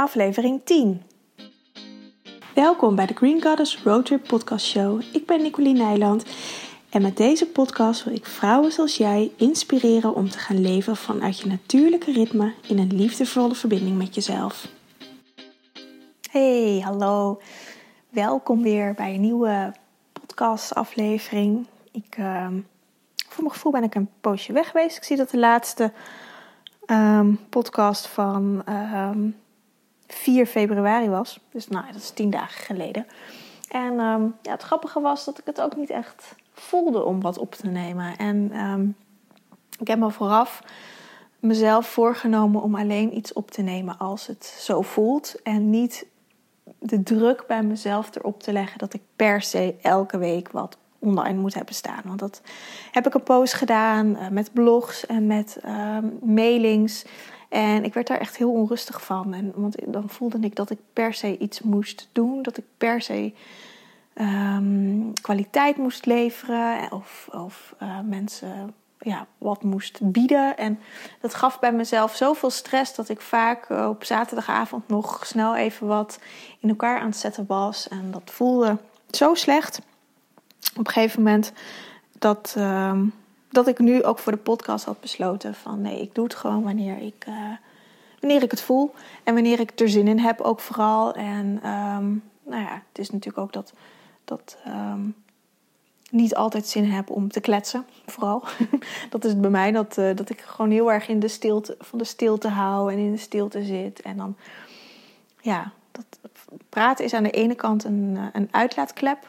aflevering 10. Welkom bij de Green Goddess Roadtrip Podcast Show. Ik ben Nicoline Nijland en met deze podcast wil ik vrouwen zoals jij inspireren om te gaan leven vanuit je natuurlijke ritme in een liefdevolle verbinding met jezelf. Hey, hallo. Welkom weer bij een nieuwe podcastaflevering. Ik, uh, voor mijn gevoel ben ik een poosje weg geweest. Ik zie dat de laatste um, podcast van ehm, 4 februari was. Dus nou, dat is tien dagen geleden. En um, ja, het grappige was dat ik het ook niet echt voelde om wat op te nemen. En ik heb me vooraf mezelf voorgenomen om alleen iets op te nemen als het zo voelt. En niet de druk bij mezelf erop te leggen dat ik per se elke week wat online moet hebben staan. Want dat heb ik een post gedaan uh, met blogs en met uh, mailings. En ik werd daar echt heel onrustig van. En, want dan voelde ik dat ik per se iets moest doen. Dat ik per se um, kwaliteit moest leveren. Of, of uh, mensen ja, wat moest bieden. En dat gaf bij mezelf zoveel stress dat ik vaak eh, op zaterdagavond nog snel even wat in elkaar aan het zetten was. En dat voelde zo slecht. Op een gegeven moment dat, uh, dat ik nu ook voor de podcast had besloten van nee, ik doe het gewoon wanneer ik, uh, wanneer ik het voel. En wanneer ik er zin in heb ook vooral. En um, nou ja, het is natuurlijk ook dat... dat um, niet altijd zin heb om te kletsen, vooral. dat is het bij mij, dat, uh, dat ik gewoon heel erg in de stilte, van de stilte hou en in de stilte zit. En dan, ja, dat, praten is aan de ene kant een, eh, een uitlaatklep.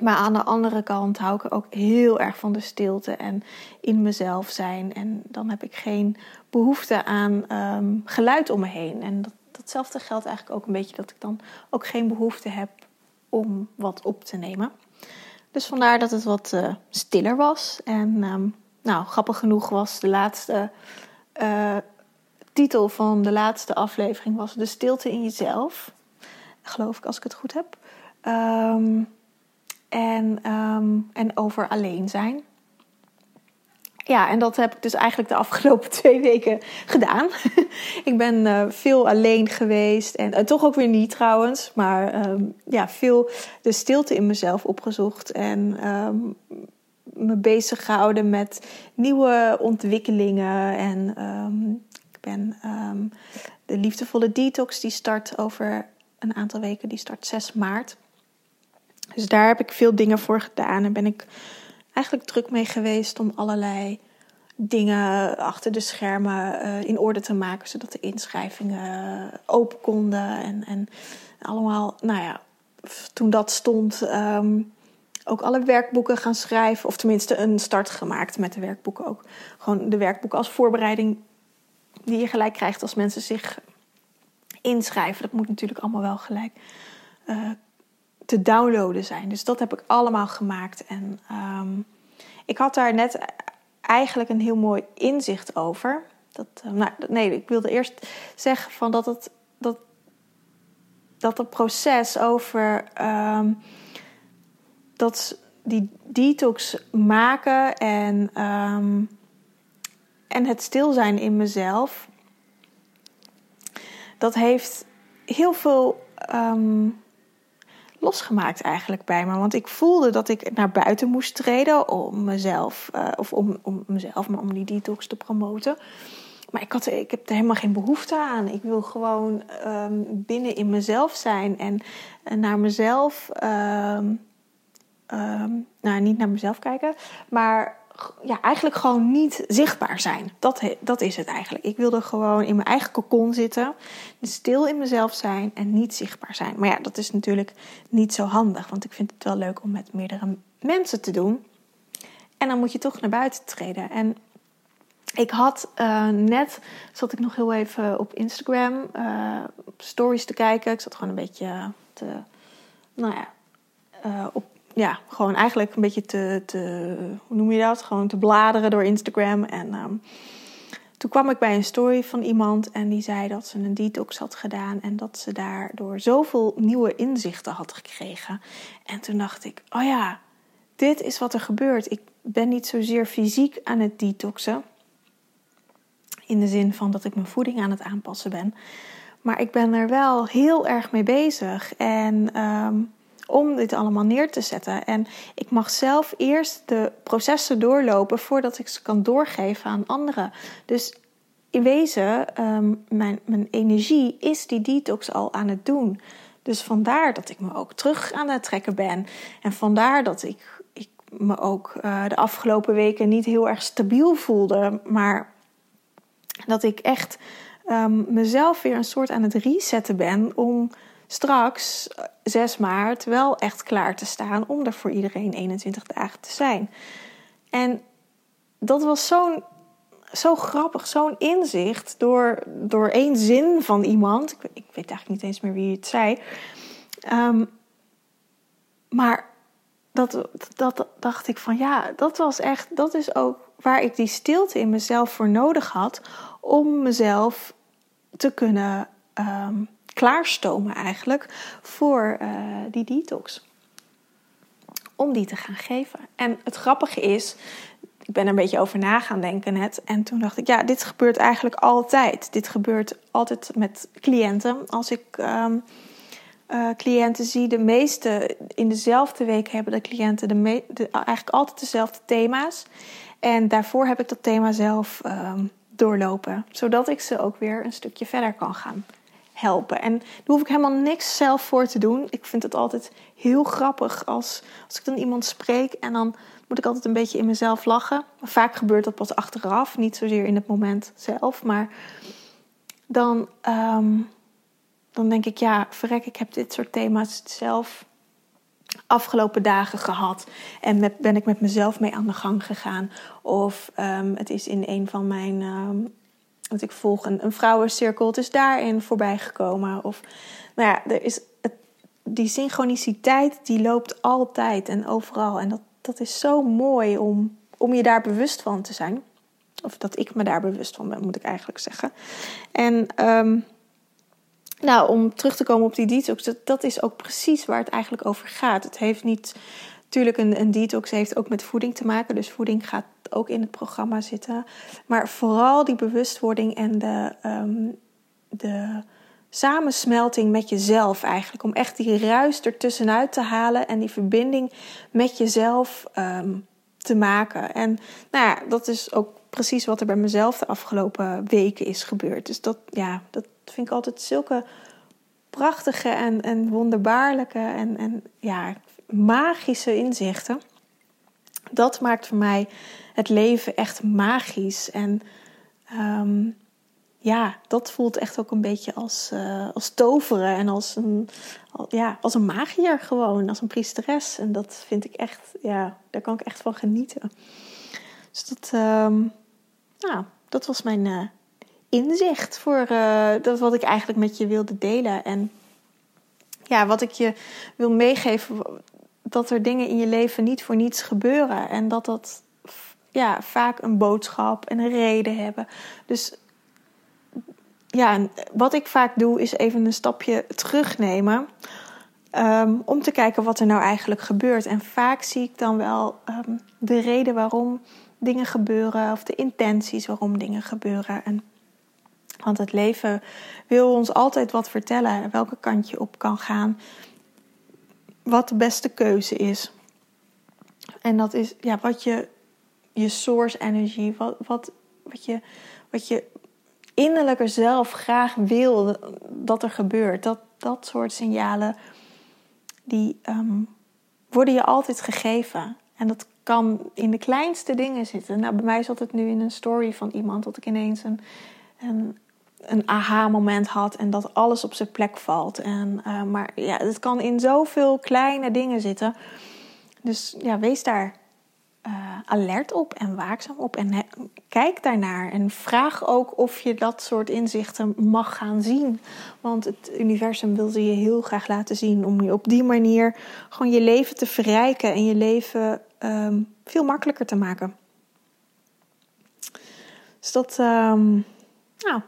Maar aan de andere kant hou ik ook heel erg van de stilte en in mezelf zijn. En dan heb ik geen behoefte aan um, geluid om me heen. En dat, datzelfde geldt eigenlijk ook een beetje dat ik dan ook geen behoefte heb om wat op te nemen. Dus vandaar dat het wat uh, stiller was. En um, nou, grappig genoeg was de laatste uh, titel van de laatste aflevering was De stilte in jezelf. Geloof ik, als ik het goed heb. Um, en, um, en over alleen zijn. Ja, en dat heb ik dus eigenlijk de afgelopen twee weken gedaan. ik ben uh, veel alleen geweest en uh, toch ook weer niet trouwens, maar um, ja, veel de stilte in mezelf opgezocht en um, me bezig gehouden met nieuwe ontwikkelingen. En ik ben de liefdevolle detox die start over een aantal weken, die start 6 maart. Dus daar heb ik veel dingen voor gedaan en ben ik eigenlijk druk mee geweest om allerlei dingen achter de schermen uh, in orde te maken, zodat de inschrijvingen open konden. En, en allemaal, nou ja, toen dat stond, um, ook alle werkboeken gaan schrijven. Of tenminste een start gemaakt met de werkboeken ook. Gewoon de werkboeken als voorbereiding die je gelijk krijgt als mensen zich inschrijven. Dat moet natuurlijk allemaal wel gelijk uh, te downloaden zijn. Dus dat heb ik allemaal gemaakt. En um, ik had daar net eigenlijk een heel mooi inzicht over. Dat, uh, nou, nee, ik wilde eerst zeggen van dat het, dat, dat het proces over um, dat die detox maken en, um, en het stil zijn in mezelf, dat heeft heel veel losgemaakt eigenlijk bij me. Want ik voelde dat ik naar buiten moest treden om mezelf, uh, of om, om mezelf, maar om die detox te promoten. Maar ik, had, ik heb er helemaal geen behoefte aan. Ik wil gewoon um, binnen in mezelf zijn en, naar mezelf, um, um, nou niet naar mezelf kijken, maar ja, eigenlijk gewoon niet zichtbaar zijn. Dat, dat is het eigenlijk. Ik wilde gewoon in mijn eigen kokon zitten, stil in mezelf zijn en niet zichtbaar zijn. Maar ja, dat is natuurlijk niet zo handig, want ik vind het wel leuk om met meerdere mensen te doen. En dan moet je toch naar buiten treden. En ik had uh, net, zat ik nog heel even op Instagram uh, stories te kijken. Ik zat gewoon een beetje te, nou ja, uh, op ja, gewoon eigenlijk een beetje te, te, hoe noem je dat? Gewoon te bladeren door Instagram. En um, toen kwam ik bij een story van iemand en die zei dat ze een detox had gedaan en dat ze daardoor zoveel nieuwe inzichten had gekregen. En toen dacht ik, oh ja, dit is wat er gebeurt. Ik ben niet zozeer fysiek aan het detoxen. In de zin van dat ik mijn voeding aan het aanpassen ben. Maar ik ben er wel heel erg mee bezig. En ehm, om dit allemaal neer te zetten. En ik mag zelf eerst de processen doorlopen voordat ik ze kan doorgeven aan anderen. Dus in wezen, um, mijn, mijn energie is die detox al aan het doen. Dus vandaar dat ik me ook terug aan het trekken ben. En vandaar dat ik, ik me ook uh, de afgelopen weken niet heel erg stabiel voelde. Maar dat ik echt um, mezelf weer een soort aan het resetten ben om straks 6 maart wel echt klaar te staan om er voor iedereen 21 dagen te zijn. En dat was zo'n zo grappig, zo'n inzicht door, door één zin van iemand. Ik, ik, weet eigenlijk niet eens meer wie het zei. Um, maar dat, dat dacht ik van ja, dat was echt, dat is ook waar ik die stilte in mezelf voor nodig had om mezelf te kunnen um, klaarstomen eigenlijk voor uh, die detox. Om die te gaan geven. En het grappige is, ik ben er een beetje over na gaan denken net. En toen dacht ik, ja, dit gebeurt eigenlijk altijd. Dit gebeurt altijd met cliënten. Als ik um, uh, cliënten zie, de meeste in dezelfde week hebben de cliënten de, eigenlijk altijd dezelfde thema's. En daarvoor heb ik dat thema zelf um, doorlopen, zodat ik ze ook weer een stukje verder kan gaan helpen. En daar hoef ik helemaal niks zelf voor te doen. Ik vind het altijd heel grappig als, als ik dan iemand spreek en dan moet ik altijd een beetje in mezelf lachen. Vaak gebeurt dat pas achteraf, niet zozeer in het moment zelf. Maar dan, um, dan denk ik, ja, verrek, ik heb dit soort thema's zelf afgelopen dagen gehad. En met, ben ik met mezelf mee aan de gang gegaan. Of um, het is in een van mijn. Um, want ik volg een, een vrouwencirkel, het is daarin voorbij gekomen. Of nou ja, er is het, die synchroniciteit die loopt altijd en overal. En dat, dat is zo mooi om, om je daar bewust van te zijn. Of dat ik me daar bewust van ben, moet ik eigenlijk zeggen. En um, nou, om terug te komen op die detox, dat, dat is ook precies waar het eigenlijk over gaat. Het heeft niet. Natuurlijk, een, een detox heeft ook met voeding te maken. Dus voeding gaat ook in het programma zitten. Maar vooral die bewustwording en de, um, de samensmelting met jezelf eigenlijk. Om echt die ruis ertussenuit te halen en die verbinding met jezelf um, te maken. En nou ja, dat is ook precies wat er bij mezelf de afgelopen weken is gebeurd. Dus dat, ja, dat vind ik altijd zulke prachtige en, en wonderbaarlijke en, en ja, magische inzichten. Dat maakt voor mij het leven echt magisch. En um, ja, dat voelt echt ook een beetje als, uh, als toveren en als een, ja, als een magier gewoon, als een priesteres. En dat vind ik echt, ja, daar kan ik echt van genieten. Dus dat, um, dat was mijn uh, inzicht voor uh, dat wat ik eigenlijk met je wilde delen. En ja, wat ik je wil meegeven, dat er dingen in je leven niet voor niets gebeuren. En dat dat ja, vaak een boodschap en een reden hebben. Dus ja, wat ik vaak doe is even een stapje terugnemen. Um, om te kijken wat er nou eigenlijk gebeurt. En vaak zie ik dan wel um, de reden waarom dingen gebeuren. Of de intenties waarom dingen gebeuren. En, want het leven wil ons altijd wat vertellen. Welke kant je op kan gaan. Wat de beste keuze is. En dat is ja, wat je, je source energy, wat, wat, wat, je, wat je innerlijker zelf graag wil dat er gebeurt. Dat, dat soort signalen, die um, worden je altijd gegeven. En dat kan in de kleinste dingen zitten. Nou, bij mij zat het nu in een story van iemand dat ik ineens een, een, een aha-moment had en dat alles op zijn plek valt. En, uh, maar ja, het kan in zoveel kleine dingen zitten. Dus ja, wees daar uh, alert op en waakzaam op. En kijk daarnaar. En vraag ook of je dat soort inzichten mag gaan zien. Want het universum wil ze je heel graag laten zien. Om je op die manier gewoon je leven te verrijken en je leven um, veel makkelijker te maken. Dus dat nou,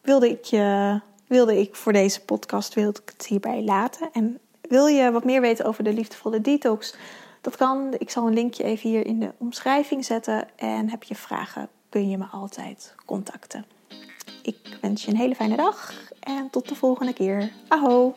wilde, ik je, wilde ik voor deze podcast wilde ik het hierbij laten. En wil je wat meer weten over de liefdevolle detox? Dat kan. Ik zal een linkje even hier in de omschrijving zetten. En heb je vragen, kun je me altijd contacten. Ik wens je een hele fijne dag en tot de volgende keer. Aho!